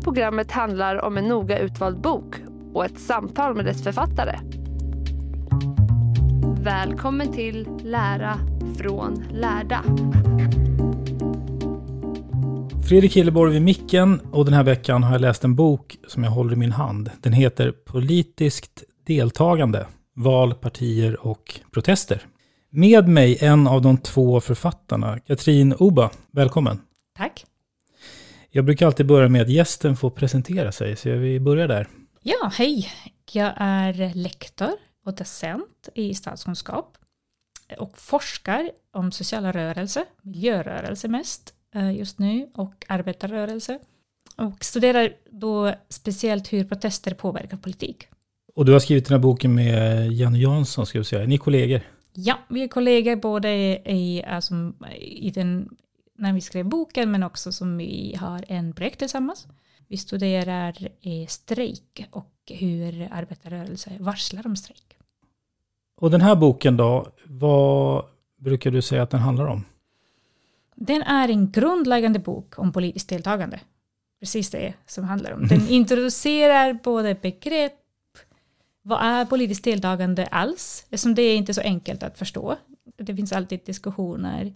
Här programmet handlar om en noga utvald bok och ett samtal med dess författare. Välkommen till Lära från lärda. Fredrik Hilleborg vid micken och den här veckan har jag läst en bok som jag håller i min hand. Den heter Politiskt deltagande, val, partier och protester. Med mig en av de två författarna, Katrin Oba. Välkommen. Tack. Jag brukar alltid börja med att gästen får presentera sig, så vi börjar där. Ja, hej. Jag är lektor och docent i statskunskap och forskar om sociala rörelser, miljörörelse mest eh, just nu och arbetarrörelse. Och studerar då speciellt hur protester påverkar politik. Och du har skrivit den här boken med Janne Jansson, ska jag säga. Är ni kollegor? Ja, vi är kollegor både i, alltså, i den, när vi skrev boken men också som vi har en projekt tillsammans. Vi studerar eh, strejk och hur arbetarrörelser varslar om strejk. Och den här boken då, vad brukar du säga att den handlar om? Den är en grundläggande bok om politiskt deltagande. Precis det som handlar om. Den introducerar både begrepp, vad är politiskt deltagande alls? Eftersom det är inte så enkelt att förstå. Det finns alltid diskussioner.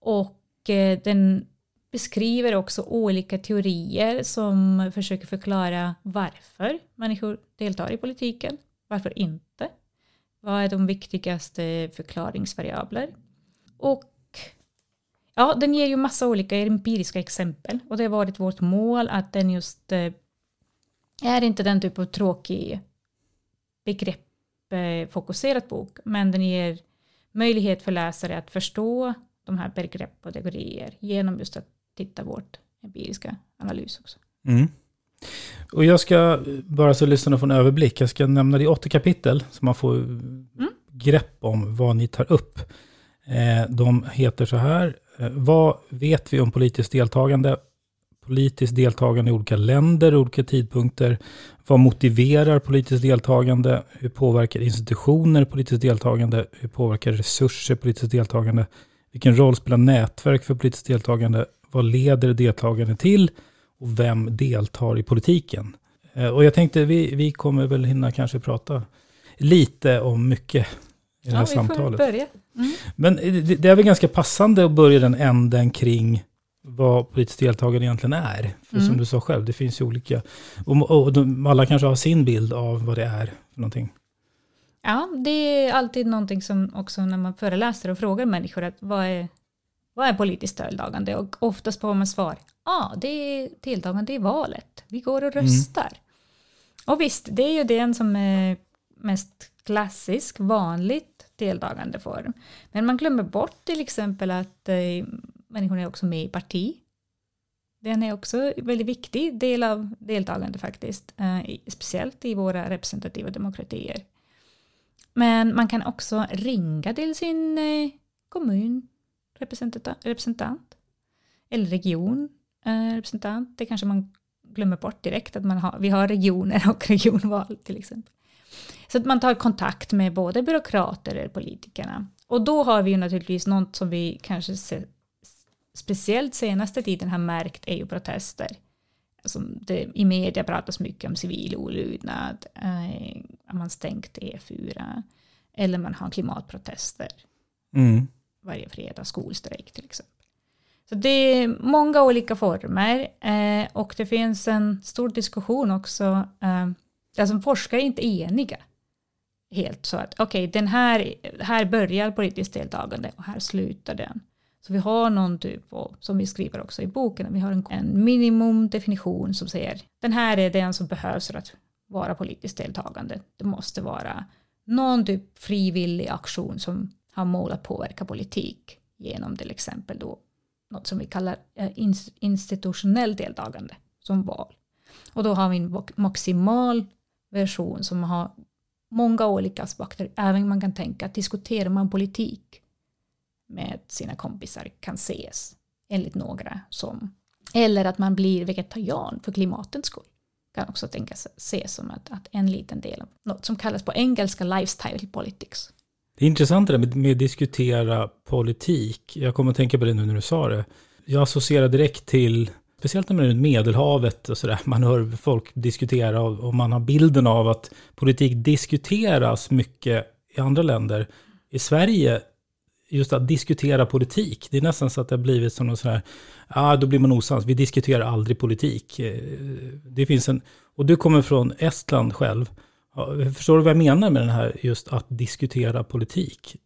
Och Eh, den beskriver också olika teorier som försöker förklara varför människor deltar i politiken, varför inte. Vad är de viktigaste förklaringsvariabler? Och ja, den ger ju massa olika empiriska exempel och det har varit vårt mål att den just eh, är inte den typ av tråkig begreppfokuserad eh, bok, men den ger möjlighet för läsare att förstå de här begrepp och teorier genom just att titta vårt empiriska analys också. Mm. Och jag ska, bara så lyssnarna får en överblick, jag ska nämna det i åtta kapitel, så man får mm. grepp om vad ni tar upp. Eh, de heter så här, eh, vad vet vi om politiskt deltagande? Politiskt deltagande i olika länder, olika tidpunkter. Vad motiverar politiskt deltagande? Hur påverkar institutioner politiskt deltagande? Hur påverkar resurser politiskt deltagande? Vilken roll spelar nätverk för politiskt deltagande? Vad leder deltagande till? Och vem deltar i politiken? Eh, och jag tänkte, vi, vi kommer väl hinna kanske prata lite om mycket i det här ja, samtalet. Vi får börja. Mm. Men det, det är väl ganska passande att börja den änden kring vad politiskt deltagande egentligen är. För Mm. som du sa själv, det finns ju olika. Och, och de, alla kanske har sin bild av vad det är för någonting. Ja, det är alltid någonting som också när man föreläser och frågar människor att vad är, vad är politiskt deltagande? Och oftast får man svar, ja, ah, det är deltagande i valet. Vi går och röstar. Och visst, det är ju den som är mest klassisk, vanligt deltagandeform. Men man glömmer bort till exempel att eh, människor är också med i parti. Den är också en väldigt viktig del av deltagande faktiskt, eh, speciellt i våra representativa demokratier. Men man kan också ringa till sin eh, kommunrepresentant. Eller regionrepresentant. Eh, Det kanske man glömmer bort direkt att man har, vi har regioner och regionval till exempel. Så att man tar kontakt med både byråkrater och politikerna. Och då har vi ju naturligtvis något som vi kanske se, speciellt senaste tiden har märkt är ju protester. Alltså det, I media pratas mycket om civil olydnad, eh, man stängt E4, eller man har klimatprotester. Mm. Varje fredag, skolstrejk till exempel. Så det är många olika former eh, och det finns en stor diskussion också, eh, som forskare är inte eniga helt så att okej, okay, den här, här börjar politiskt deltagande och här slutar den. Så vi har någon typ och som vi skriver också i boken, vi har en, en minimumdefinition som säger den här är den som behövs för att vara politiskt deltagande. Det måste vara någon typ frivillig aktion som har mål att påverka politik genom till exempel då något som vi kallar eh, institutionellt institutionell deltagande som val. Och då har vi en maximal version som har många olika aspekter. Även man kan tänka att diskuterar man politik med sina kompisar kan ses enligt några som eller att man blir vegetarian för klimatens skull kan också tänkas ses som att, att en liten del av något som kallas på engelska lifestyle politics. Det är intressant det där med, med att diskutera politik. Jag kommer att tänka på det nu när du sa det. Jag associerar direkt till, speciellt när man är runt Medelhavet och sådär, man hör folk diskutera och, och man har bilden av att politik diskuteras mycket i andra länder. I Sverige, just att diskutera politik, det är nästan så att det har blivit som någon sån här, ja ah, då blir man osams, vi diskuterar aldrig politik. Eh, det finns en, och du kommer från Estland själv. Förstår du vad jag menar med den här just att diskutera politik?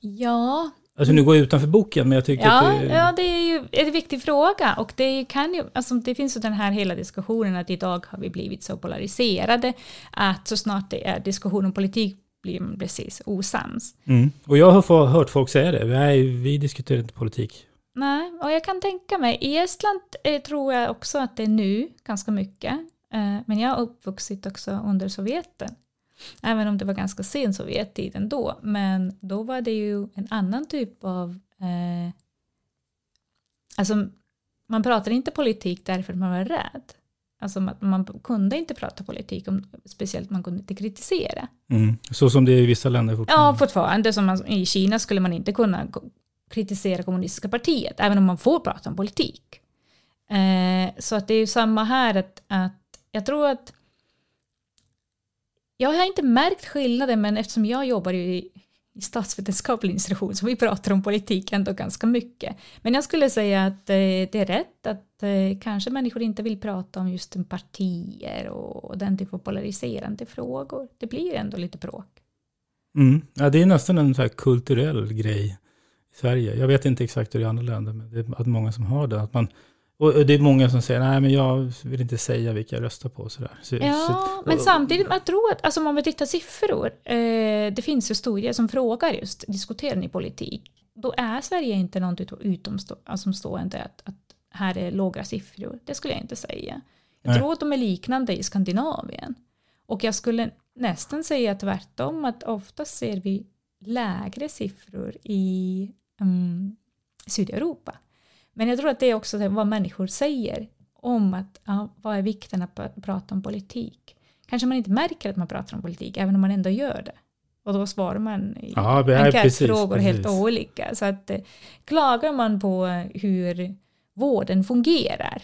Ja. Alltså nu går jag utanför boken, men jag tycker ja, att det... Ja, det är ju en viktig fråga. Och det, kan ju, alltså det finns ju den här hela diskussionen att idag har vi blivit så polariserade att så snart det är diskussion om politik blir man precis osams. Mm. Och jag har hört folk säga det, Nej, vi diskuterar inte politik. Nej, och jag kan tänka mig, i Estland eh, tror jag också att det är nu ganska mycket. Eh, men jag har uppvuxit också under Sovjeten. Även om det var ganska sen Sovjettid ändå. Men då var det ju en annan typ av... Eh, alltså, man pratade inte politik därför att man var rädd. Alltså man, man kunde inte prata politik, om, speciellt man kunde inte kritisera. Mm. Så som det är i vissa länder fortfarande? Ja, fortfarande. Som man, I Kina skulle man inte kunna kritisera kommunistiska partiet, även om man får prata om politik. Eh, så att det är ju samma här, att, att jag tror att jag har inte märkt skillnaden, men eftersom jag jobbar i, i statsvetenskaplig institution så vi pratar om politik ändå ganska mycket. Men jag skulle säga att eh, det är rätt att eh, kanske människor inte vill prata om just partier och, och den typen av polariserande frågor. Det blir ändå lite bråk. Mm. Ja, det är nästan en så kulturell grej i Sverige. Jag vet inte exakt hur det är i andra länder, men det är att många som har det. Att man och det är många som säger, nej men jag vill inte säga vilka jag röstar på. Sådär. Så, ja, så, men samtidigt, jag tror att, alltså om vi tittar siffror, eh, det finns ju studier som frågar just, diskuterar ni politik? Då är Sverige inte något utomstående att, att här är låga siffror. Det skulle jag inte säga. Jag nej. tror att de är liknande i Skandinavien. Och jag skulle nästan säga tvärtom, att ofta ser vi lägre siffror i um, Sydeuropa. Men jag tror att det är också vad människor säger om att ja, vad är vikten att prata om politik. Kanske man inte märker att man pratar om politik, även om man ändå gör det. Och då svarar man i ja, enkätfrågor helt olika. Så att eh, klagar man på hur vården fungerar,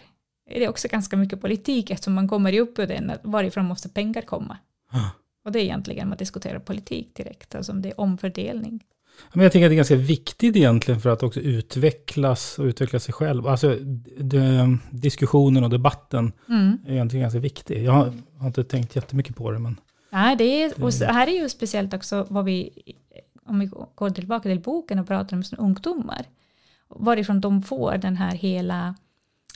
är det också ganska mycket politik eftersom man kommer upp ur den, varifrån måste pengar komma. Ah. Och det är egentligen man diskuterar politik direkt, alltså om det är omfördelning. Men jag tänker att det är ganska viktigt egentligen för att också utvecklas och utveckla sig själv. Alltså det, diskussionen och debatten mm. är egentligen ganska viktig. Jag har, har, inte tänkt jättemycket på det. Men Nej, det är, och här är ju speciellt också vad vi, om vi går tillbaka till boken och pratar om ungdomar, varifrån de får den här hela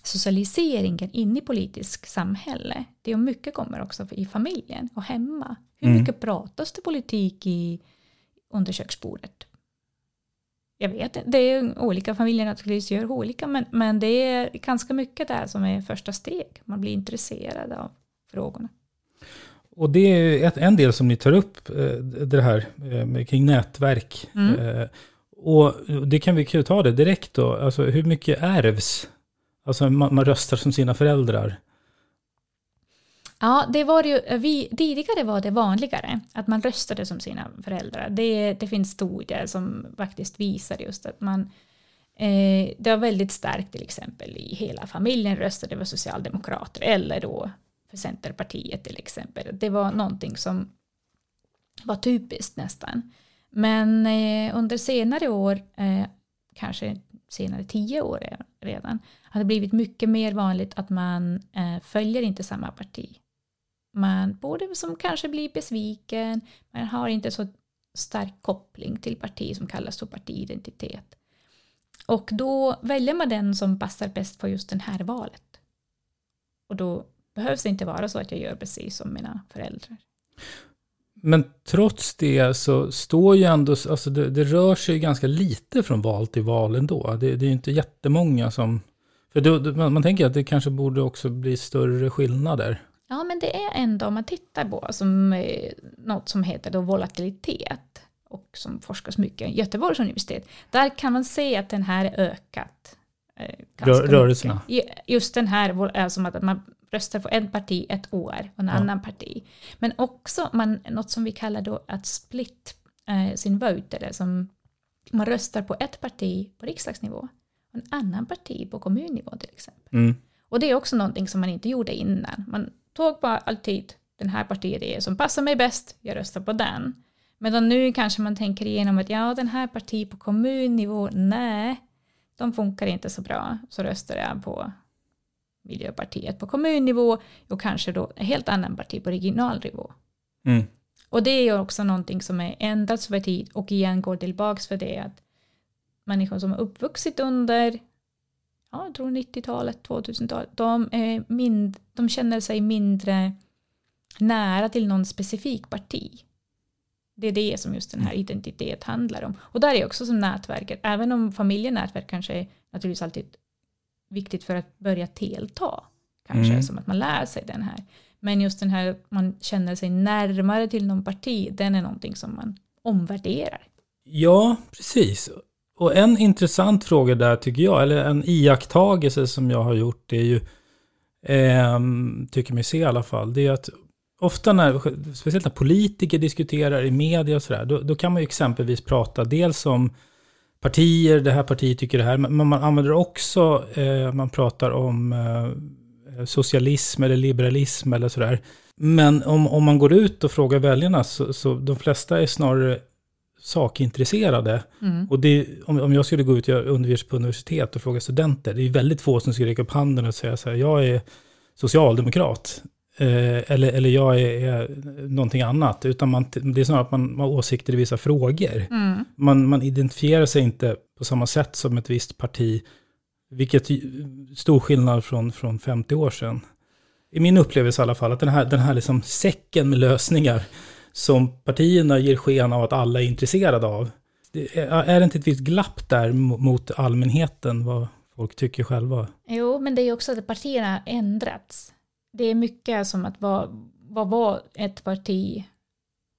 socialiseringen in i politisk samhälle. Det är mycket kommer också i familjen och hemma. Hur mm. mycket pratas det politik i under köksbordet? Jag vet det är olika familjer naturligtvis gör olika, men, men det är ganska mycket där som är första steg. Man blir intresserad av frågorna. Och det är ett, en del som ni tar upp, eh, det här eh, kring nätverk. Mm. Eh, Och det kan vi kan ta det direkt då. Alltså hur mycket ärvs? Alltså man, man röstar som sina föräldrar. Ja, det var ju, eh, vi, tidigare var det vanligare att man röstade som sina föräldrar. Det, det finns studier som faktiskt visar just att man eh, det var väldigt starkt till exempel i hela familjen röstade för socialdemokrater eller då för Centerpartiet till exempel. Det var någonting som var typiskt nästan. Men eh, under senare år, eh, kanske senare tio år redan, har det blivit mycket mer vanligt att man eh, följer inte samma parti. Man borde som kanske blir besviken, man har inte så stark koppling till parti som kallas för partiidentitet. Och då väljer man den som passar bäst på just det här valet. Och då behövs det inte vara så att jag gör precis som mina föräldrar. Men trots det så står ju ändå, alltså det, det rör sig ganska lite från val till val ändå. Det, det är ju inte jättemånga som, för då, man, man tänker att det kanske borde också bli större skillnader. Ja, men det är ändå, om man tittar på som, eh, något som heter då volatilitet och som forskas mycket i Göteborgs universitet, där kan man se att den här är ökat. Eh, Rör, rörelserna? Mycket. Just den här, alltså att man röstar på ett parti ett år och en ja. annan parti. Men också man, något som vi kallar då att split eh, sin vote, eller som man röstar på ett parti på riksdagsnivå och en annan parti på kommunnivå till exempel. Mm. Och det är också någonting som man inte gjorde innan. Man tog bara alltid den här partiet som passar mig bäst, jag röstar på den. Medan nu kanske man tänker igenom att ja, den här parti på kommunnivå, nej, de funkar inte så bra, så röstar jag på Miljöpartiet på kommunnivå och kanske då en helt annan parti på regional nivå. Mm. Och det är ju också någonting som är ändrats över tid och igen går tillbaks för det att människor som har uppvuxit under ja, jag tror 90-talet, 2000-talet, de, är mind, de känner sig mindre nära till någon specifik parti. Det är det som just den här mm. identitet handlar om. Och där är också som nätverket, även om familjenätverk kanske är naturligtvis alltid viktigt för att börja delta. Kanske mm. som att man lär sig den här. Men just den här att man känner sig närmare till någon parti, den är någonting som man omvärderar. Ja, precis. Och en intressant fråga där tycker jag, eller en iakttagelse som jag har gjort, det är ju, eh, tycker mig se i alla fall, det är att ofta när, speciellt när politiker diskuterar i media och sådär, då, då kan man ju exempelvis prata dels om partier, det här partiet tycker det här, men man använder också, eh, man pratar om eh, socialism eller liberalism eller sådär. Men om, om man går ut och frågar väljarna så, så de flesta är snarare sakintresserade. Mm. Och det, om, om jag skulle gå ut och undervisa på universitet och fråga studenter, det är väldigt få som skulle räcka upp handen och säga så här, jag är socialdemokrat. Eh, eller, eller jag är, är någonting annat. Utan man, det är snarare att man, man har åsikter i vissa frågor. Mm. Man, man identifierar sig inte på samma sätt som ett visst parti. Vilket stor skillnad från, från 50 år sedan. I min upplevelse i alla fall, att den här, den här liksom säcken med lösningar som partierna ger sken av att alla är intresserade av. Det är, är det inte ett visst glapp där mot allmänheten, vad folk tycker själva? Jo, men det är också att partierna har ändrats det är mycket som att vad, vad var ett parti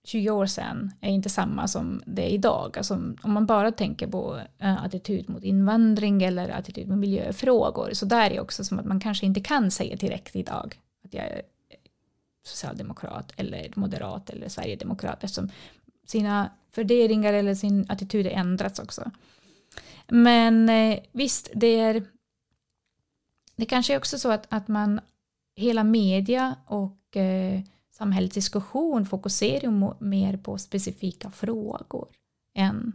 20 år sedan är inte samma som det är idag. Alltså, om man bara tänker på eh, attityd mot invandring eller attityd mot miljöfrågor så där är det också som att man kanske inte kan säga direkt idag att jag är socialdemokrat eller moderat eller sverigedemokrat eftersom sina värderingar eller sin attityd ändrats också. Men eh, visst, det är det kanske är också så att, att man hela media och eh, samhällets diskussion fokuserar mer på specifika frågor än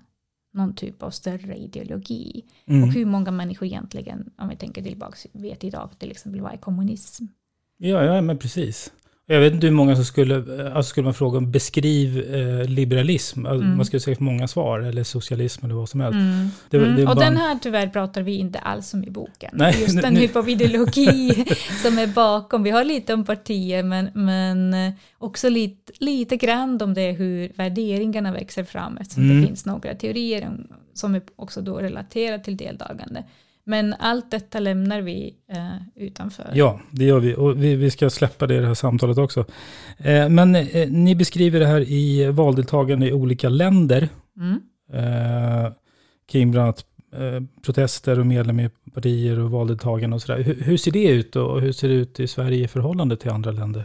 någon typ av större ideologi. Mm. Och hur många människor egentligen, om vi tänker tillbaka, vet idag till exempel vad är kommunism? Ja, ja men precis. Jag vet inte hur många som skulle, alltså skulle man fråga beskriv eh, liberalism, alltså mm. man skulle säga för många svar, eller socialism eller vad som helst. Mm. Det, det mm. och bara... den här tyvärr pratar vi inte alls om i boken. Nej, Just den typ av ideologi som är bakom. Vi har lite om partier, men, men eh, också lite, lite grann om det hur värderingarna växer fram, eftersom det mm. finns några teorier om, som är också då relaterade till deltagande. Men allt detta lämnar vi eh, utanför. Ja, det gör vi. Och vi, vi ska släppa det i det här samtalet också. Eh, men eh, ni beskriver det här i valdeltagande i olika länder. Mm. Eh, kring bland annat eh, protester och medlemmar i partier och valdeltagande och sådär. Hur, hur ser det ut och hur ser det ut i Sverige i förhållande till andra länder?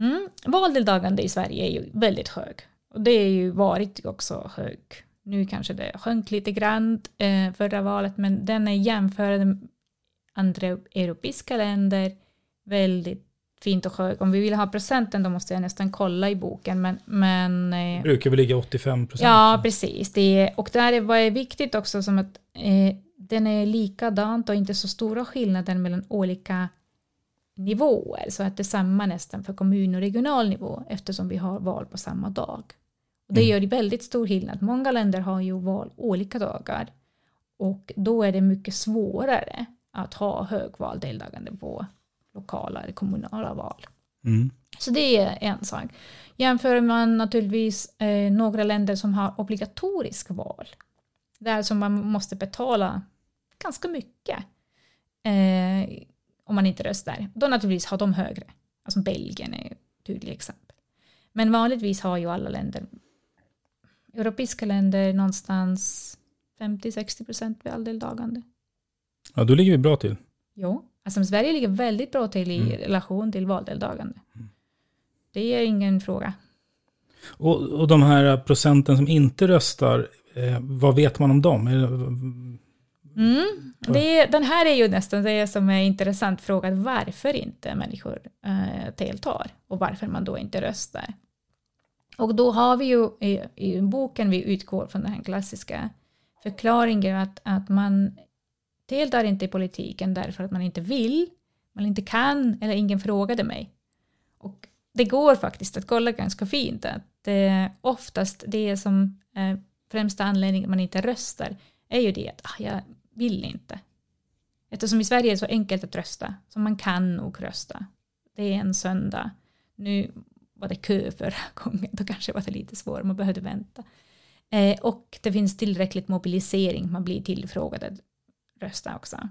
Mm. Valdeltagande i Sverige är ju väldigt hög. Och det är ju varit också hög. Nu kanske det sjönk lite grann eh, förra valet, men den är jämförd med andra europeiska länder väldigt fint och hög. Om vi vill ha procenten då måste jag nästan kolla i boken. Men, men, Det eh, brukar väl ligga 85 procent? ja, precis. Det är, och där är vad är viktigt också som att eh, den är likadant och inte så stora skillnader mellan olika nivåer. Så att det är samma nästan för kommun och regional nivå eftersom vi har val på samma dag. Och det gör det väldigt stor skillnad. Många länder har ju val olika dagar. Och då är det mycket svårare att ha hög valdeltagande på lokala eller kommunala val. Mm. Så det är en sak. Jämför man naturligtvis eh, några länder som har obligatorisk val, där som man måste betala ganska mycket eh, om man inte röstar, då naturligtvis har de högre. Alltså Belgien är ett tydligt exempel. Men vanligtvis har ju alla länder, europeiska länder, någonstans 50-60 procent valdeltagande. Ja, då ligger vi bra till. Jo, alltså Sverige ligger väldigt bra till i Mm. relation till valdeltagande. Det är ingen fråga. Och, och de här procenten som inte röstar, eh, vad vet man om dem? Mm. Det, den här är ju nästan det som är intressant fråga, varför inte människor eh, deltar och varför man då inte röstar. Och då har vi ju i, i boken, vi utgår från den här klassiska förklaringen att, att man deltar inte i politiken därför att man inte vill, man inte kan eller ingen frågade mig. Och det går faktiskt att kolla ganska fint att eh, oftast det som eh, främsta anledningen man inte röstar är ju det att ah, jag vill inte. Eftersom i Sverige är det så enkelt att rösta, så man kan nog rösta. Det är en söndag. Nu var det kö förra gången, då kanske var det lite svårare, man behövde vänta. Eh, och det finns tillräckligt mobilisering, man blir tillfrågad att rösta också.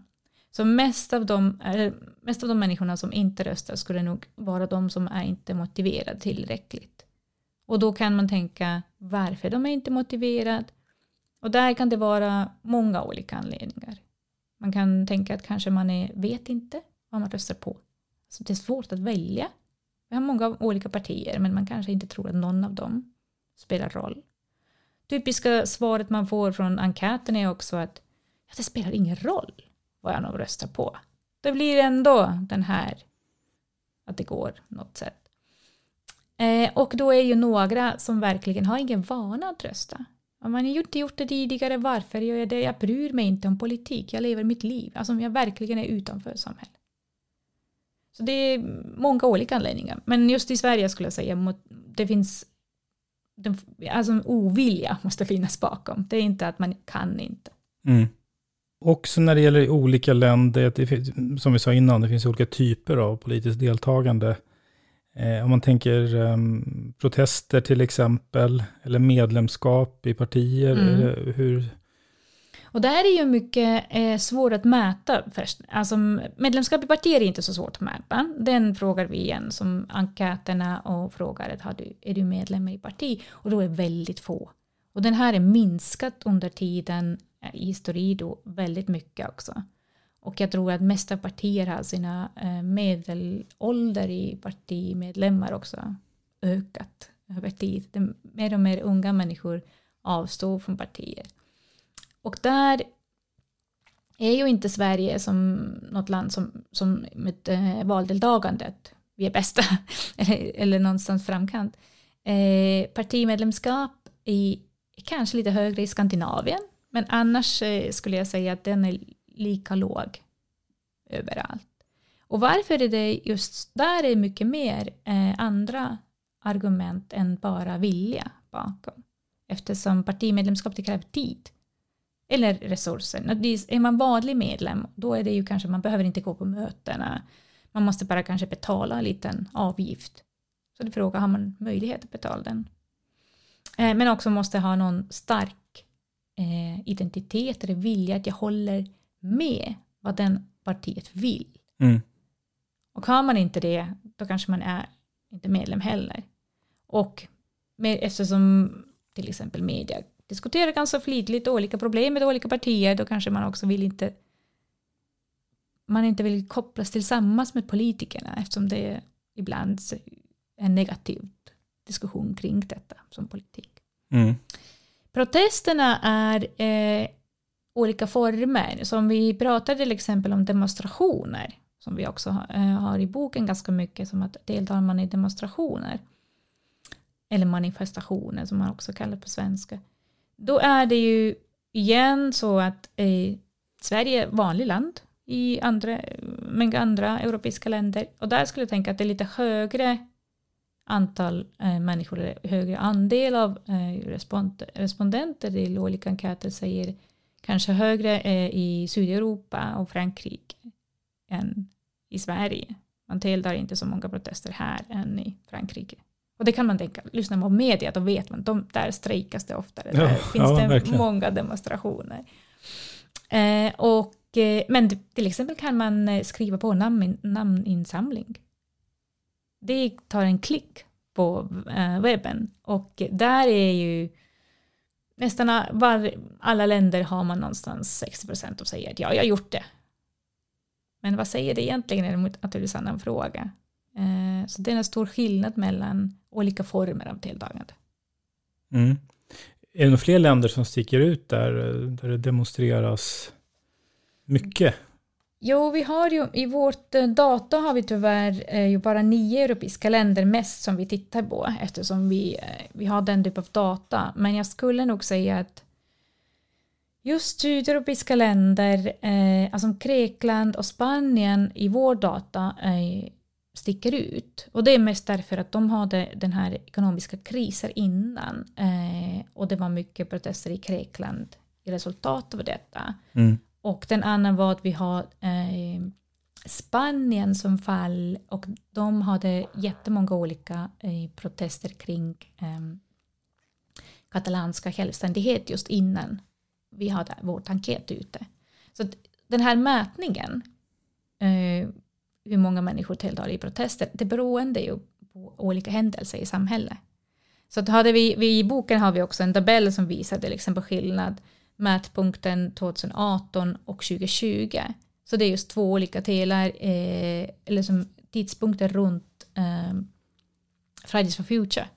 Så mest av, de, mest av de människorna som inte röstar skulle nog vara de som är inte motiverade tillräckligt. Och då kan man tänka varför de är inte motiverade. Och där kan det vara många olika anledningar. Man kan tänka att kanske man är, vet inte vad man röstar på. Så det är svårt att välja. Vi har många olika partier men man kanske inte tror att någon av dem spelar roll. Typiska svaret man får från enkäten är också att ja, det spelar ingen roll vad jag nog röstar på. Det blir ändå den här att det går något sätt. Eh, och då är ju några som verkligen har ingen vana att rösta. Om man har ju inte gjort det tidigare, varför gör jag det? Jag bryr mig inte om politik, jag lever mitt liv. Alltså om jag verkligen är utanför samhället. Så det är många olika anledningar. Men just i Sverige skulle jag säga det finns den, alltså en ovilja måste finnas bakom. Det är inte att man kan inte. Mm. Också när det gäller olika länder, det som vi sa innan, det finns olika typer av politiskt deltagande. Eh, om man tänker em, protester till exempel, eller medlemskap i partier, Mm. hur, och det här är ju mycket eh, svårt att mäta. Först. Alltså, medlemskap i partier är inte så svårt att mäta. Den frågar vi igen som enkäterna och frågar har du, är du medlem i parti? Och då är det väldigt få. Och den här är minskat under tiden eh, i historie då väldigt mycket också. Och jag tror att mesta partier har sina eh, medelålder i partimedlemmar också ökat över tid. Mer och mer unga människor avstår från partier. Och där är ju inte Sverige som något land som, som med eh, valdeltagandet, vi är bästa, eller, eller någonstans framkant. Eh, partimedlemskap i, kanske lite högre i Skandinavien, men annars eh, skulle jag säga att den är lika låg överallt. Och varför är det just där är mycket mer eh, andra argument än bara vilja bakom. Eftersom partimedlemskap det kräver tid eller resurser. Är man vanlig medlem, då är det ju kanske, man behöver inte gå på mötena. Man måste bara kanske betala en liten avgift. Så det frågar, har man möjlighet att betala den? Eh, Men också måste ha någon stark eh, identitet eller vilja att jag håller med vad den partiet vill. mm, Och har man inte det, då kanske man är inte medlem heller. Och med, eftersom till exempel media diskuterar ganska flitigt olika problem med olika partier, då kanske man också vill inte man inte vill kopplas tillsammans med politikerna eftersom det är ibland en negativ diskussion kring detta som politik. Mm. Protesterna är eh, olika former. Som vi pratade till exempel om demonstrationer, som vi också har, eh, har i boken ganska mycket, som att deltar man i demonstrationer, eller manifestationer som man också kallar på svenska, då är det ju igen så att eh, Sverige är ett vanligt land i andra, många andra europeiska länder, och där skulle jag tänka att det är lite högre antal eh, människor, högre andel av eh, respond respondenter i olika enkäter säger kanske högre eh, i Sydeuropa och Frankrike än i Sverige. Man deltar inte så många protester här än i Frankrike. Och det kan man tänka, lyssnar man på media då vet man, de, där strejkas det oftare, Ja, där finns ja, det verkligen. många demonstrationer. Eh, och, eh, men till exempel kan man eh, skriva på namn, namninsamling. Det tar en klick på eh, webben och där är ju nästan var, alla länder har man någonstans 60 procent och säger att ja, jag har gjort det. Men vad säger det egentligen är naturligtvis en annan fråga. Eh, så det är en stor skillnad mellan olika former av deltagande. Mm. Är det några fler länder som sticker ut där, där det demonstreras mycket? Jo, vi har ju i vårt eh, data har vi tyvärr eh, ju bara nio europeiska länder mest som vi tittar på eftersom vi, eh, vi har den typ av data. Men jag skulle nog säga att just sydeuropeiska länder, eh, alltså Grekland och Spanien i vår data sticker ut. Och det är mest därför att de hade den här ekonomiska kriser innan eh, och det var mycket protester i Grekland i resultat av detta. Mm. Och den andra var att vi har eh, Spanien som fall och de hade jättemånga olika eh, protester kring eh, katalanska självständighet just innan vi hade vårt enkät ute. Så den här mätningen, eh, hur många människor deltar i protester, det beroende ju på olika händelser i samhället. Så att hade vi, vi, i boken har vi också en tabell som visar till exempel skillnad mätpunkten 2018 och 2020. Så det är just två olika delar, eh, eller som tidpunkter runt eh, Fridays for Future,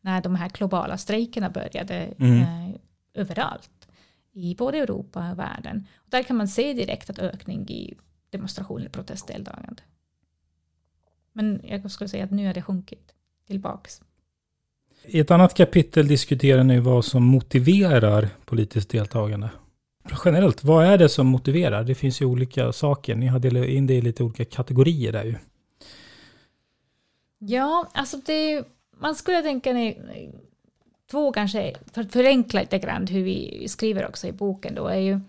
när de här globala strejkerna började Mm. eh, överallt i både Europa och världen. Och där kan man se direkt att ökning i demonstrationer och protestdeltagande. Men jag skulle säga att nu har det sjunkit tillbaks. I ett annat kapitel diskuterar ni vad som motiverar politiskt deltagande. Generellt, vad är det som motiverar? Det finns ju olika saker. Ni har delat in det i lite olika kategorier där ju. Ja, alltså det, man skulle tänka ni, två kanske, för att förenkla lite grann hur vi skriver också i boken då, är ju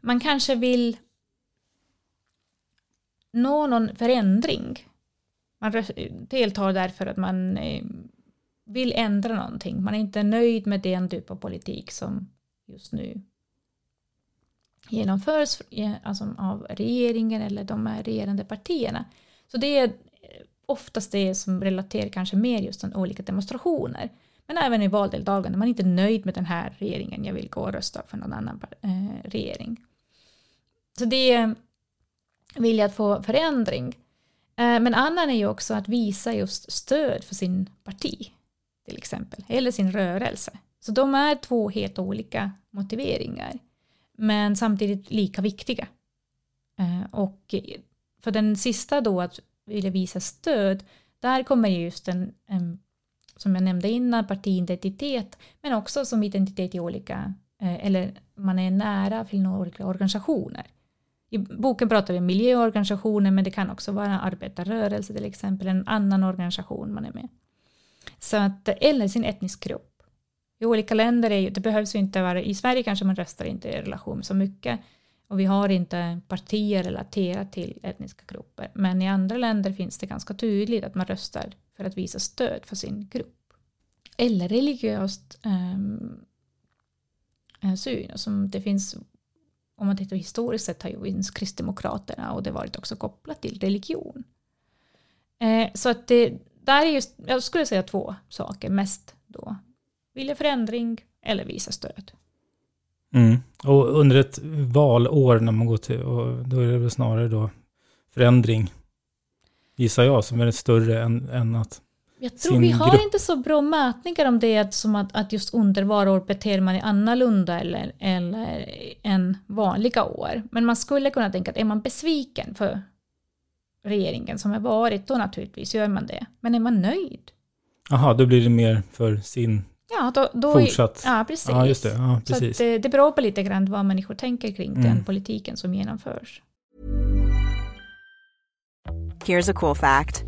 man kanske vill nå någon förändring. Man deltar därför att man eh, vill ändra någonting. Man är inte nöjd med den typ av politik som just nu genomförs eh, alltså av regeringen eller de här regerande partierna. Så det är oftast det som relaterar kanske mer just till olika demonstrationer. Men även i valdeltagande, man är inte nöjd med den här regeringen, jag vill gå och rösta för någon annan eh, regering. Så det vill jag att få förändring. Eh, men annan är ju också att visa just stöd för sin parti, till exempel, eller sin rörelse. Så de är två helt olika motiveringar, men samtidigt lika viktiga. Eh, och för den sista då, att vilja visa stöd, där kommer just en, en som jag nämnde innan, partiidentitet, men också som identitet i olika, eh, eller man är nära till några olika organisationer. I boken pratar vi om miljöorganisationer, men det kan också vara arbetarrörelse till exempel, en annan organisation man är med. Så att, eller sin etnisk grupp. I olika länder är ju, det behövs ju inte vara, i Sverige kanske man röstar inte i relation så mycket, och vi har inte partier relaterat till etniska grupper. Men i andra länder finns det ganska tydligt att man röstar för att visa stöd för sin grupp. Eller religiöst um, syn. Som det finns, om man tittar historiskt sett har ju vinst Kristdemokraterna och det varit också kopplat till religion. Eh, så att det där är just, jag skulle säga två saker mest då. Vilja förändring eller visa stöd. Mm. Och under ett valår när man går till, och då är det väl snarare då förändring, gissar jag, som är större än, än att jag tror vi har grupp. inte så bra mätningar om det som att, att just under valår beter man sig annorlunda eller, eller än vanliga år. Men man skulle kunna tänka att är man besviken för regeringen som har varit, då naturligtvis gör man det. Men är man nöjd? Jaha, då blir det mer för sin ja, då, då fortsatt... Ja, precis. Ja, just det. Ja, precis. Så det, det beror på lite grann vad människor tänker kring mm. den politiken som genomförs. Here's a cool fact.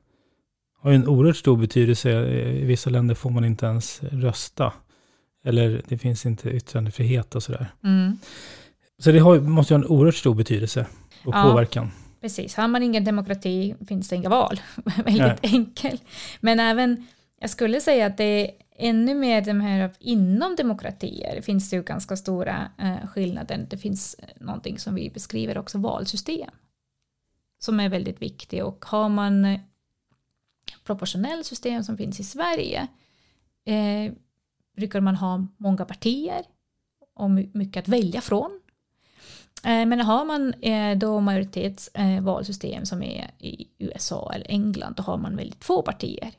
har ju en oerhört stor betydelse. I vissa länder får man inte ens rösta. Eller det finns inte yttrandefrihet och sådär. Mm. Så det har, måste ju ha en oerhört stor betydelse och ja, påverkan. Precis, har man ingen demokrati finns det inga val. Väldigt enkelt. Men även, jag skulle säga att det är ännu mer de här inom demokratier finns det ju ganska stora eh, skillnader. Det finns någonting som vi beskriver också, valsystem. Som är väldigt viktigt och har man proportionell system som finns i Sverige eh, brukar man ha många partier och mycket att välja från. Eh, men har man eh, då majoritetsvalsystem eh, som är i USA eller England då har man väldigt få partier.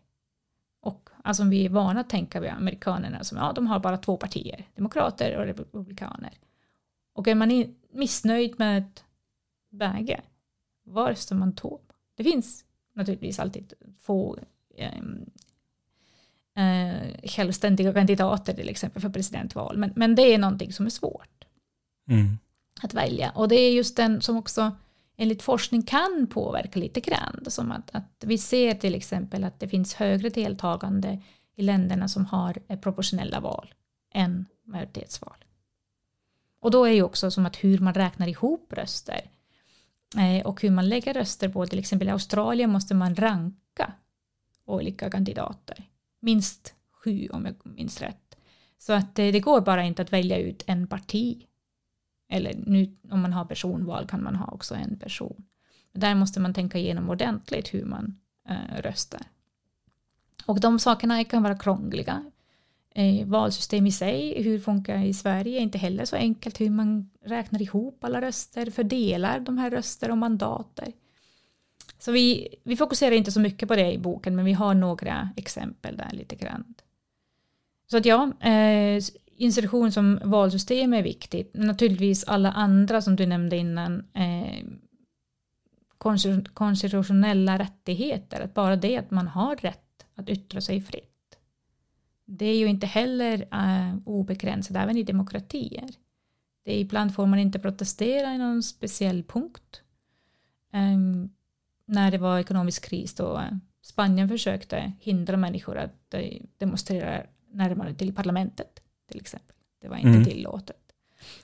Och alltså vi är vana att tänka vid amerikanerna som ja, de har bara två partier, demokrater och republikaner. Och är man missnöjd med ett bäge var röstar man då? Det finns naturligtvis alltid få eh, eh, självständiga kandidater till exempel för presidentval. Men, men det är någonting som är svårt mm. att välja. Och det är just den som också enligt forskning kan påverka lite grann. Som att, att vi ser till exempel att det finns högre deltagande i länderna som har proportionella val än majoritetsval. Och då är ju också som att hur man räknar ihop röster Eh, Eh, och hur man lägger röster på till exempel i Australien måste man ranka olika kandidater. Minst sju om jag minns rätt. Så att eh, det går bara inte att välja ut en parti. Eller nu om man har personval kan man ha också en person. Där måste man tänka igenom ordentligt hur man eh, röstar. Och de sakerna kan vara krångliga. Eh, valsystem i sig, hur funkar i Sverige, är inte heller så enkelt hur man räknar ihop alla röster, fördelar de här röster och mandater. Så vi, vi fokuserar inte så mycket på det i boken, men vi har några exempel där lite grann. Så att ja, eh, insertion som valsystem är viktigt. Naturligtvis alla andra som du nämnde innan, eh, konstitutionella rättigheter, att bara det att man har rätt att yttra sig fritt det är ju inte heller uh, obegränsat, även i demokratier. Det är, ibland får man inte protestera i någon speciell punkt. Um, när det var ekonomisk kris då uh, Spanien försökte hindra människor att uh, demonstrera närmare till parlamentet till exempel. Det var inte mm. tillåtet.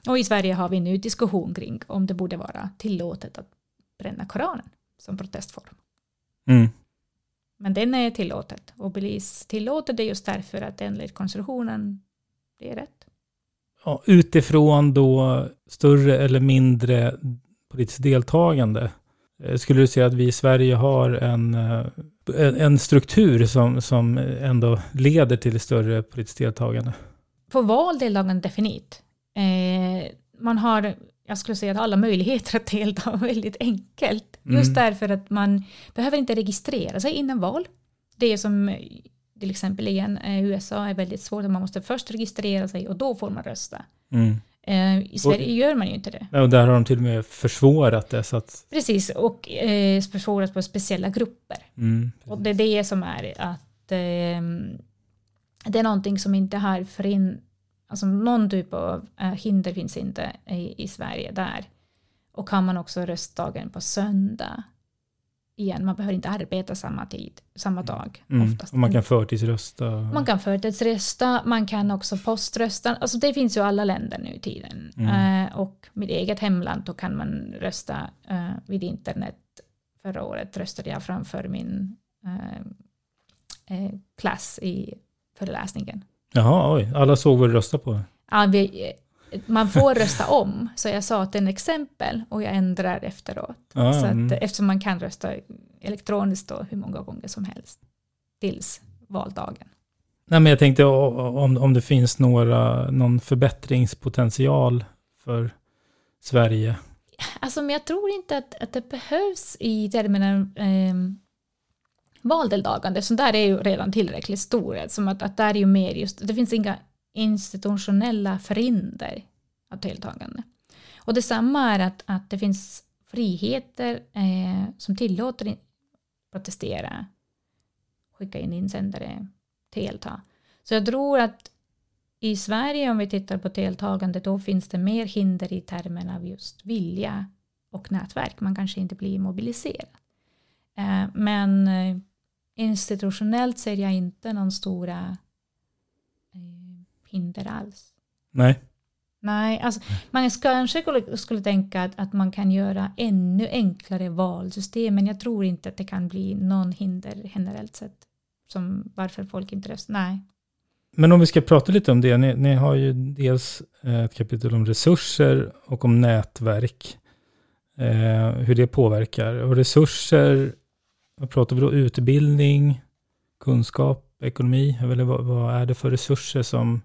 Och i Sverige har vi nu diskussion kring om det borde vara tillåtet att bränna Koranen som protestform. Mm. Men den är tillåtet och Belize tillåter det just därför att enligt konstitutionen det är rätt. Ja, utifrån då större eller mindre politiskt deltagande. eh, Skulle du säga att vi i Sverige har en, eh, en- en struktur som, som ändå leder till större politiskt deltagande? På val deltagande definitivt. Eh, man har, jag skulle säga att alla möjligheter att delta väldigt enkelt. Just Mm. därför att man behöver inte registrera sig innan val. Det är som eh, till exempel igen eh, USA är väldigt svårt, att man måste först registrera sig och då får man rösta. Mm. Eh, I Sverige gör man ju inte det. Ja, Och där har de till och med försvårat det. Så att, Precis, och eh, försvåras på speciella grupper. mm, Och det är det som är att eh, det är någonting som inte har förin, alltså någon typ av eh, hinder finns inte i, i Sverige där. Och kan man också röstdagen på söndag. Igen, man behöver inte arbeta samma tid, samma dag mm. oftast. Och man kan förtidsrösta. Man kan förtidsrösta, man kan också poströsta. Alltså det finns ju i alla länder nu i tiden. Mm. Eh, och mitt eget hemland, då kan man rösta eh, vid internet. Förra året röstade jag framför min eh, eh, klass i föreläsningen. Jaha, oj. Alla såg vad du röstade på. Ja, vi, man får rösta om, så jag sa att det är en exempel och jag ändrar efteråt. Ja, så att, mm. Eftersom man kan rösta elektroniskt då hur många gånger som helst tills valdagen. Nej, men jag tänkte om, om det finns några, någon förbättringspotential för Sverige. Alltså, men jag tror inte att, att det behövs i termerna eh, valdeltagande, så där är ju redan tillräckligt stor. Som att, att där är ju mer just, det finns inga institutionella förhinder av deltagande. Och detsamma är att, att det finns friheter eh, som tillåter in, protestera, skicka in insändare, delta. Så jag tror att i Sverige, om vi tittar på deltagande, då finns det mer hinder i termen av just vilja och nätverk. Man kanske inte blir mobiliserad. Eh, Men eh, institutionellt ser jag inte någon stora eh, hinder alls. Nej. Nej, alltså, man ska- kanske skulle, skulle tänka att, att man kan göra ännu enklare valsystem, men jag tror inte att det kan bli någon hinder generellt sett. Som varför folk inte röstar. Nej. Men om vi ska prata lite om det. Ni, ni har ju dels ett kapitel om resurser och om nätverk. Eh, hur det påverkar. Och resurser, vad pratar vi då? Utbildning, kunskap, ekonomi? Eller vad, vad är det för resurser som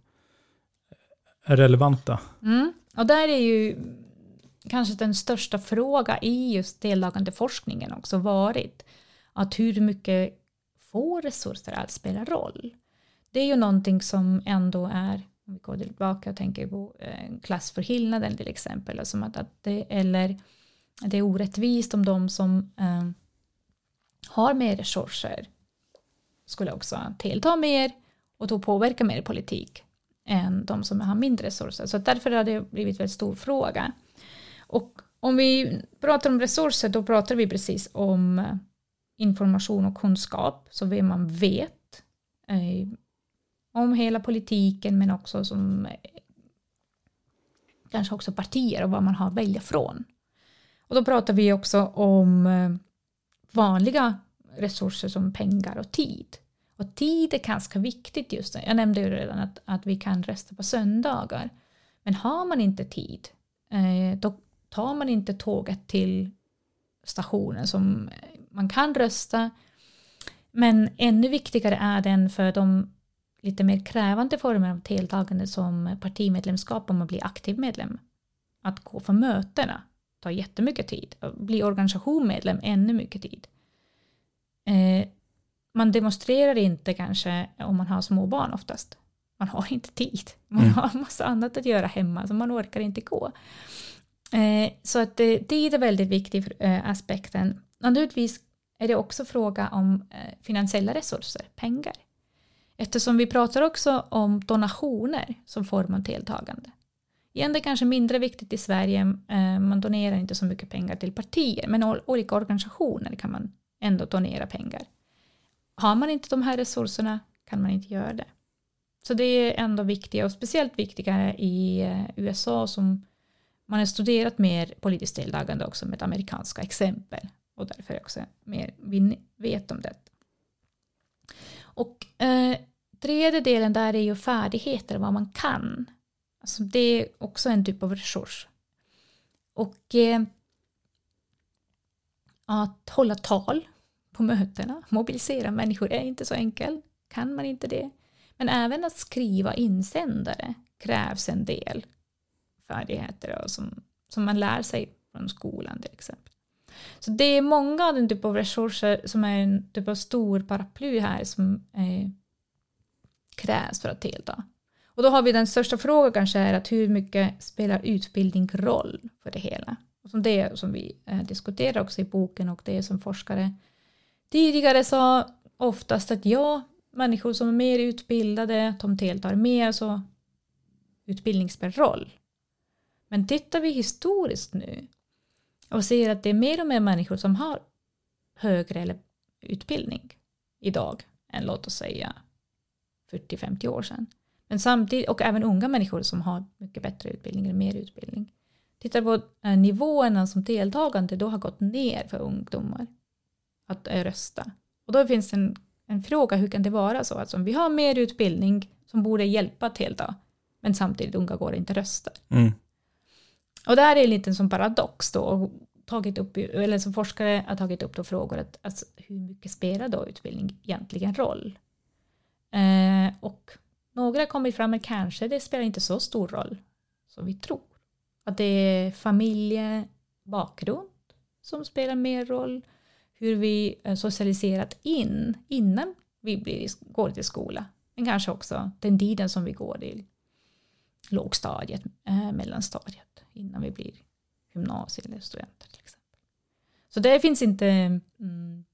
är relevanta? Mm. Och där är ju kanske den största fråga i just deltagande forskningen också varit att hur mycket får resurser alls spela roll? Det är ju någonting som ändå är, om vi går tillbaka och tänker på eh, klassförskillnaden till exempel, Eller som att, att det, eller det är orättvist om de som eh, har mer resurser skulle också delta mer och då påverka mer politik än de som har mindre resurser. Så därför har det blivit en väldigt stor fråga. Och om vi pratar om resurser, då pratar vi precis om eh, information och kunskap, så vad man vet eh, om hela politiken, men också som eh, kanske också partier och vad man har att välja från. Och då pratar vi också om eh, vanliga resurser som pengar och tid. Och tid är ganska viktigt just nu. Jag nämnde ju redan att, att vi kan rösta på söndagar. Men har man inte tid, eh, då tar man inte tåget till stationen som man kan rösta. Men ännu viktigare är den för de lite mer krävande former av deltagande som partimedlemskap om man blir aktiv medlem. Att gå för mötena tar jättemycket tid. Att bli organisationmedlem ännu mycket tid. Eh, man demonstrerar inte kanske om man har små barn oftast. Man har inte tid. Man Mm. har massa annat att göra hemma så man orkar inte gå. Eh, så att eh, tid är väldigt viktig för, eh, aspekten. Naturligtvis är det också fråga om eh, finansiella resurser, pengar. Eftersom vi pratar också om donationer som form av deltagande. Igen, det är kanske mindre viktigt i Sverige. Eh, man donerar inte så mycket pengar till partier, men olika organisationer kan man ändå donera pengar. Har man inte de här resurserna kan man inte göra det. Så det är ändå viktiga och speciellt viktiga i eh, USA som man har studerat mer politiskt deltagande också med amerikanska exempel och därför också mer vi vet om det. Och eh, tredje delen där är ju färdigheter, vad man kan. Alltså det är också en typ av resurs. Och eh, att hålla tal på mötena, mobilisera människor är inte så enkelt. Kan man inte det? Men även att skriva insändare krävs en del färdigheter och som, som man lär sig från skolan till exempel. Så det är många av den typ av resurser som är en typ av stor paraply här som eh, krävs för att delta. Och då har vi den största frågan kanske är att hur mycket spelar utbildning roll för det hela? Och som det som vi eh, diskuterar också i boken och det som forskare tidigare sa oftast att ja, människor som är mer utbildade, de deltar mer, så utbildning spelar roll. Men tittar vi historiskt nu och ser att det är mer och mer människor som har högre utbildning idag än låt oss säga 40-50 år sedan. Men samtidigt, och även unga människor som har mycket bättre utbildning eller mer utbildning. Tittar på eh, nivåerna som deltagande då har gått ner för ungdomar att eh, rösta. Och då finns en, en fråga, hur kan det vara så? Alltså om vi har mer utbildning som borde hjälpa att delta, men samtidigt unga går inte röstar. Mm. Och det här är en liten som paradox då, och tagit upp, eller som forskare har tagit upp då frågor att alltså, hur mycket spelar då utbildning egentligen roll? Eh, och några har kommit fram med kanske det spelar inte så stor roll som vi tror. Att det är familjebakgrund som spelar mer roll. Hur vi eh, socialiserat in innan vi blir, går till skola. Men kanske också den tiden som vi går i lågstadiet, eh, mellanstadiet, innan vi blir gymnasie eller studenter till exempel. Så det finns inte mm,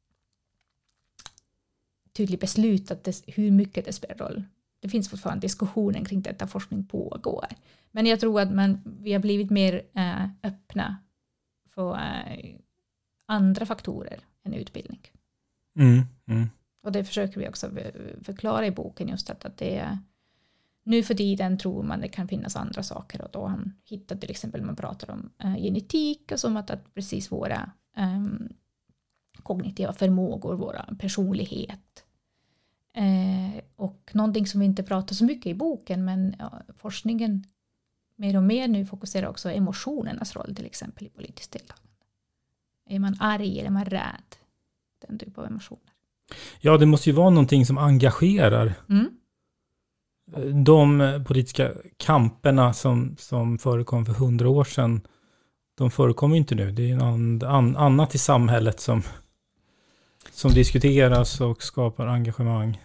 tydligt beslutat hur mycket det spelar roll. Det finns fortfarande diskussioner kring detta, forskning pågår. Men jag tror att man, vi har blivit mer eh, öppna för eh, andra faktorer än utbildning. Mm, mm. Och det försöker vi också förklara i boken just att, att det är nu för tiden tror man det kan finnas andra saker och då har han hittat till exempel man pratar om äh, genetik och som att, att precis våra ähm, kognitiva förmågor, våra personlighet äh, och någonting som vi inte pratar så mycket i boken men ja, forskningen mer och mer nu fokuserar också emotionernas roll till exempel i politiskt deltagande. Är man arg eller är man rädd? Den typ av emotioner. Ja, det måste ju vara någonting som engagerar. Mm de politiska kamperna som, som förekom för hundra år sedan, de förekommer inte nu. Det är an, an, annat i samhället som, som diskuteras och skapar engagemang.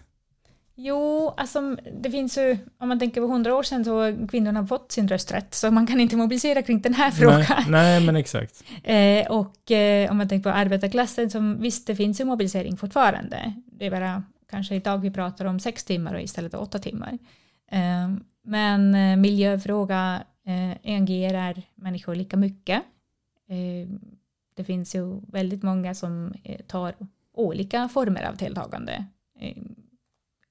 Jo, alltså det finns ju, om man tänker på hundra år sedan så har kvinnorna fått sin rösträtt, så man kan inte mobilisera kring den här frågan. Nej, nej men exakt. Eh, och eh, om man tänker på arbetarklassen, som visst det finns ju mobilisering fortfarande. Det är bara kanske idag vi pratar om sex timmar och istället åtta timmar. Eh, men eh, miljöfråga eh, engagerar människor lika mycket. Det finns ju väldigt många som tar olika former av deltagande.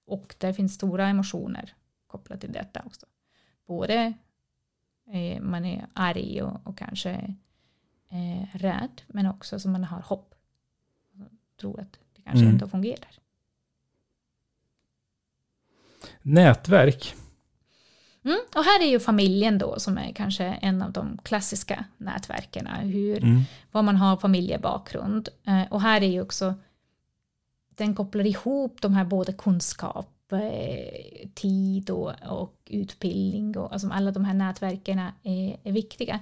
Och det finns stora emotioner kopplat till detta också. Både man är arg och, och kanske rädd, men också som man har hopp. Tror att det kanske mm. ändå fungerar. Nätverk. Mm, och här är ju familjen då som är kanske en av de klassiska nätverken. Hur, mm. Vad man har familjebakgrund. Eh, och här är ju också, den kopplar ihop de här både kunskap, eh, tid och, och utbildning och alltså alla de här nätverken är, är viktiga.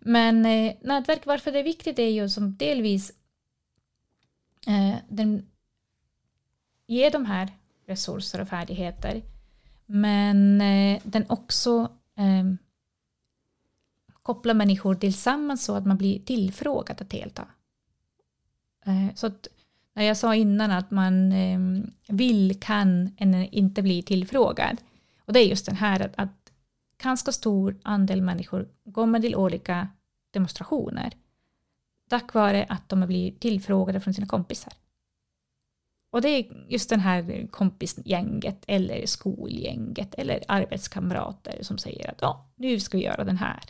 Men eh, nätverk, varför det är viktigt är ju som delvis eh, den ger de här resurser och färdigheter. Men eh, den också eh, kopplar människor tillsammans så att man blir tillfrågad att delta. Eh, så att jag sa innan att man eh, vill, kan eller inte bli tillfrågad. Och det är just den här att, att ganska stor andel människor kommer till olika demonstrationer tack vare att de blivit tillfrågade från sina kompisar. Och det är just den här kompisgänget eller skolgänget eller arbetskamrater som säger att ja, nu ska vi göra den här.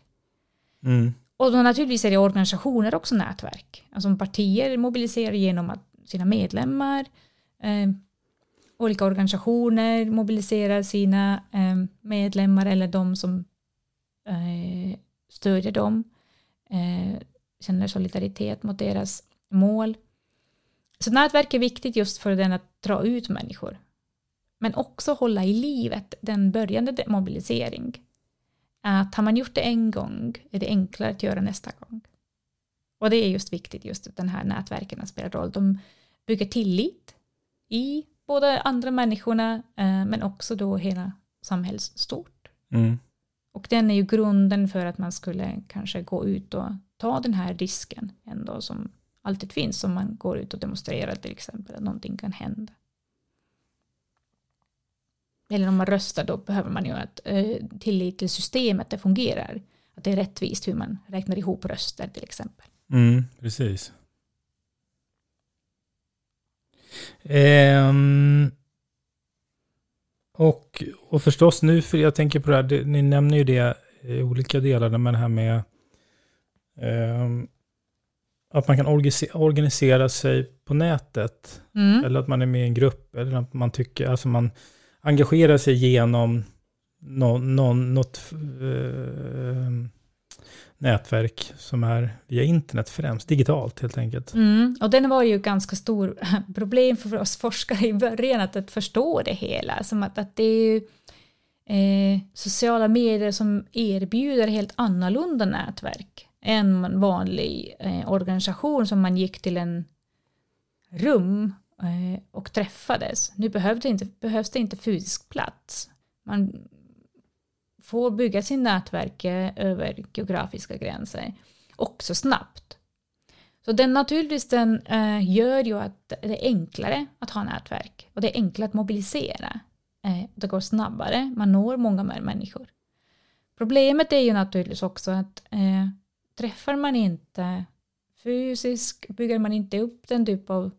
Mm. Och då naturligtvis är det organisationer också nätverk. Alltså partier mobiliserar genom att sina medlemmar. Eh, olika organisationer mobiliserar sina eh, medlemmar eller de som eh, stödjer dem, eh, känner solidaritet mot deras mål. Så nätverk är viktigt just för den att dra ut människor. Men också hålla i livet den börjande mobilisering. Att har man gjort det en gång är det enklare att göra nästa gång. Och det är just viktigt, just att den här nätverken spelar roll. De bygger tillit i både andra människorna eh, men också då hela samhällsstort. Mm. Och den är ju grunden för att man skulle kanske gå ut och ta den här risken ändå som alltid finns om man går ut och demonstrerar till exempel att någonting kan hända. Eller om man röstar då behöver man ju att eh, tillit till systemet det fungerar. Att det är rättvist hur man räknar ihop röster till exempel. Mm, precis. Ehm, och, och förstås nu, för jag tänker på det här, det, ni nämner ju det i olika delar, men det här med ehm, att man kan organisera sig på nätet. Mm. Eller att man är med i en grupp, eller att man tycker, alltså man engagerar sig genom någon, någon, något eh, nätverk som är via internet främst, digitalt helt enkelt. Mm, och den var ju ganska stor problem för oss forskare i början att, att förstå det hela, som att, att det är ju eh, sociala medier som erbjuder helt annorlunda nätverk än en vanlig eh, organisation som man gick till en rum eh, och träffades. Nu behövs det inte, behövs det inte fysisk plats. Man får bygga sin nätverk eh, över geografiska gränser också snabbt. Så den naturligtvis den eh, gör ju att det är enklare att ha nätverk och det är enklare att mobilisera. Eh, det går snabbare, man når många mer människor. Problemet är ju naturligtvis också att eh, träffar man inte fysiskt, bygger man inte upp den typ av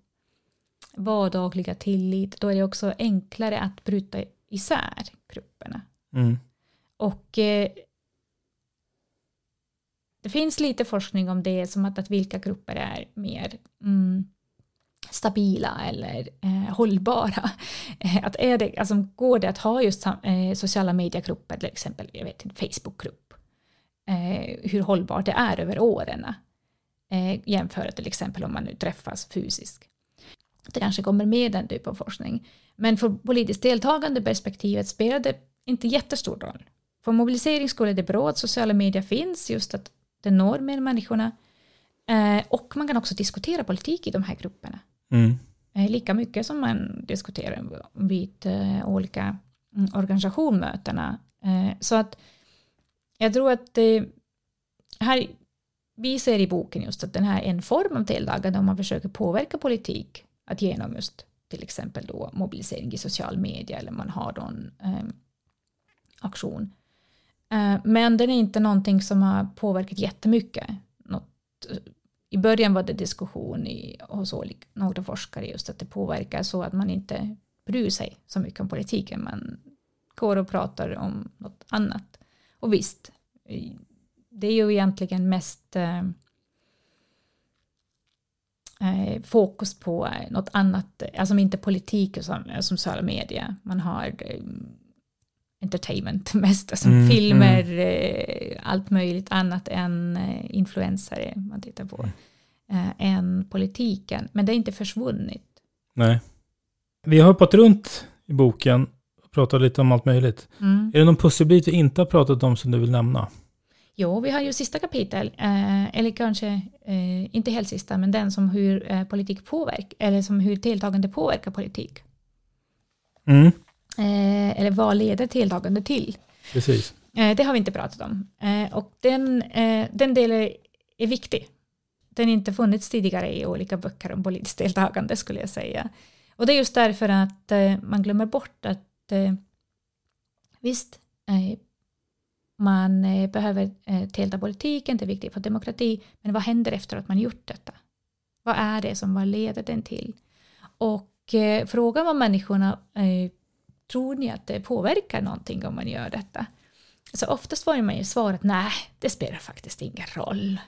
vardagliga tillit, då är det också enklare att bryta isär grupperna. Mm. Och eh, det finns lite forskning om det, som att, att vilka grupper är mer mm, stabila eller eh, hållbara. Eh, att är det, alltså, går det att ha just eh, sociala mediegrupper, till exempel jag vet, en Facebookgrupp, eh, hur hållbart det är över åren eh, jämfört till exempel om man nu träffas fysiskt. Det kanske kommer med den typen av forskning. Men för politiskt deltagande perspektivet spelar det inte jättestor roll. För mobilisering skulle det bra att sociala medier finns, just att det når med människorna. Eh, och man kan också diskutera politik i de här grupperna. Mm. Eh, lika mycket som man diskuterar vid eh, olika mm, organisationmötena. Så att jag tror att här, vi ser i boken just att den här är en form av deltagande om man försöker påverka politik att genom just till exempel då mobilisering i social media eller man har någon aktion. Eh, men den är inte någonting som har påverkat jättemycket. Något, eh, I början var det diskussion i, hos olika, några forskare just att det påverkar så att man inte bryr sig så mycket om politiken. Man går och pratar om något annat. Och visst, det är ju egentligen mest eh, eh fokus på något annat, alltså inte politik som, som sociala medier. Man har entertainment mest, alltså mm, filmer, mm. Allt möjligt annat än eh, influensare man tittar på, mm. eh, än politiken. Men det är inte försvunnit. Nej. Vi har hoppat runt i boken och pratat lite om allt möjligt. Mm. Är det någon pusselbit vi inte har pratat om som du vill nämna? Jo, vi har ju sista kapitel, eller kanske inte helt sista, men den som hur politik påverkar, eller som hur deltagande påverkar politik. Eh, eller vad leder deltagande till? Precis. Eh, det har vi inte pratat om. Eh, och den, den delen är viktig. Den har inte funnits tidigare i olika böcker om politiskt deltagande skulle jag säga. Och det är just därför att man glömmer bort att visst, man behöver delta i politiken, det är viktigt för demokrati, men vad händer efter att man gjort detta? Vad är det som vad leder den till? Och frågan vad människorna tror ni att det påverkar någonting om man gör detta? Så oftast får man ju svaret nej, det spelar faktiskt ingen roll.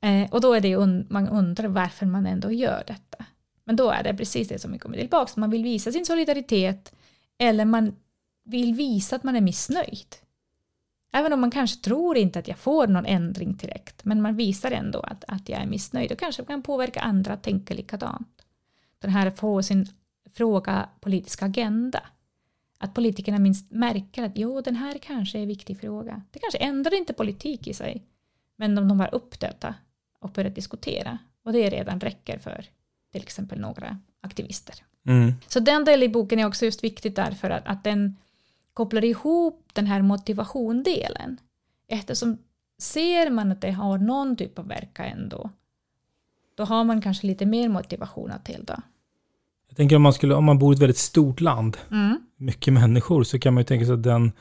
Eh, och då är det un man undrar varför man ändå gör detta. Men då är det precis det som vi kommer tillbaka Man vill visa sin solidaritet eller man vill visa att man är missnöjd. Även om man kanske tror inte att jag får någon ändring direkt, men man visar ändå att, att jag är missnöjd och kanske kan påverka andra att tänka likadant. Den här att få sin fråga politisk agenda. Att politikerna minst märker att jo, den här kanske är en viktig fråga. Det kanske ändrar inte politik i sig, men om de var uppdöta och börjat diskutera. Och det redan räcker för till exempel några aktivister. Mm. Så den delen i boken är också just viktigt därför att, att den kopplar ihop den här motivationdelen. Eftersom ser man att det har någon typ av verkan ändå, då har man kanske lite mer motivation att delta. Tänker om man, skulle, om man bor i ett väldigt stort land, Mm. mycket människor, så kan man ju tänka sig att den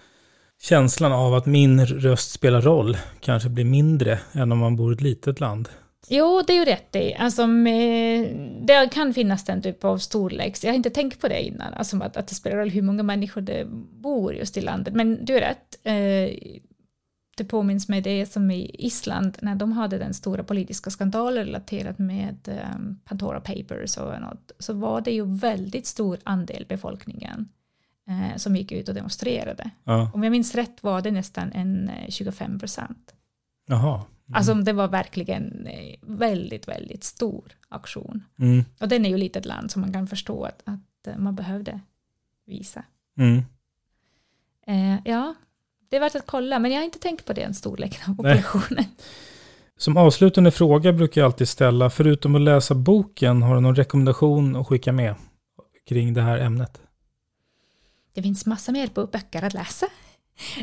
känslan av att min röst spelar roll kanske blir mindre än om man bor i ett litet land. Jo, det är ju rätt i. Alltså, med, det kan finnas den typ av storleks... Jag har inte tänkt på det innan, alltså att, att det spelar roll hur många människor det bor just i landet. Men du är rätt. Eh, det påminns mig det som i Island, när de hade den stora politiska skandalen relaterat med eh, Pandora Papers och något, så var det ju väldigt stor andel befolkningen eh, som gick ut och demonstrerade. Ja. Om jag minns rätt var det nästan en eh, 25 procent. Jaha. Alltså det var verkligen eh, väldigt, väldigt stor aktion. Mm. Och den är ju litet land som man kan förstå att, att eh, man behövde visa. Mm. Eh, ja, det är värt att kolla, men jag har inte tänkt på den storleken av Nej. populationen. Som avslutande fråga brukar jag alltid ställa, förutom att läsa boken, har du någon rekommendation att skicka med kring det här ämnet? Det finns massa mer på böcker att läsa.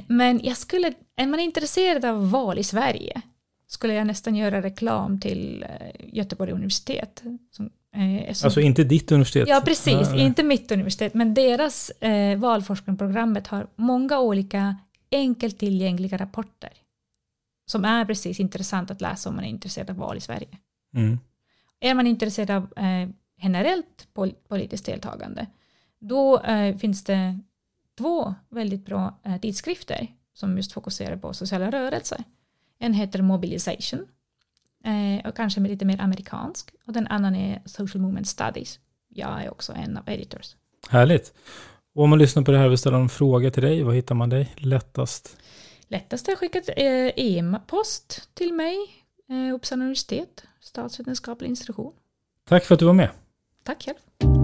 Men jag skulle, är man intresserad av val i Sverige skulle jag nästan göra reklam till eh, Göteborg universitet. Som, eh, som Alltså inte ditt universitet? Ja, precis. Nej. Inte mitt universitet, men deras eh, valforskningsprogrammet har många olika enkelt tillgängliga rapporter som är precis intressant att läsa om man är intresserad av val i Sverige. Mm. Är man intresserad av eh, generellt pol- politiskt deltagande, då eh, finns det två väldigt bra eh, tidskrifter som just fokuserar på sociala rörelser. En heter Mobilization, eh, och kanske lite mer amerikansk, och den andra är Social Movement Studies. Jag är också en av editors. Härligt. Och om man lyssnar på det här och vill ställa en fråga till dig, var hittar man dig lättast? Lättast är att skicka eh, e-post till mig, eh, Uppsala universitet, statsvetenskaplig institution. Tack för att du var med. Tack själv.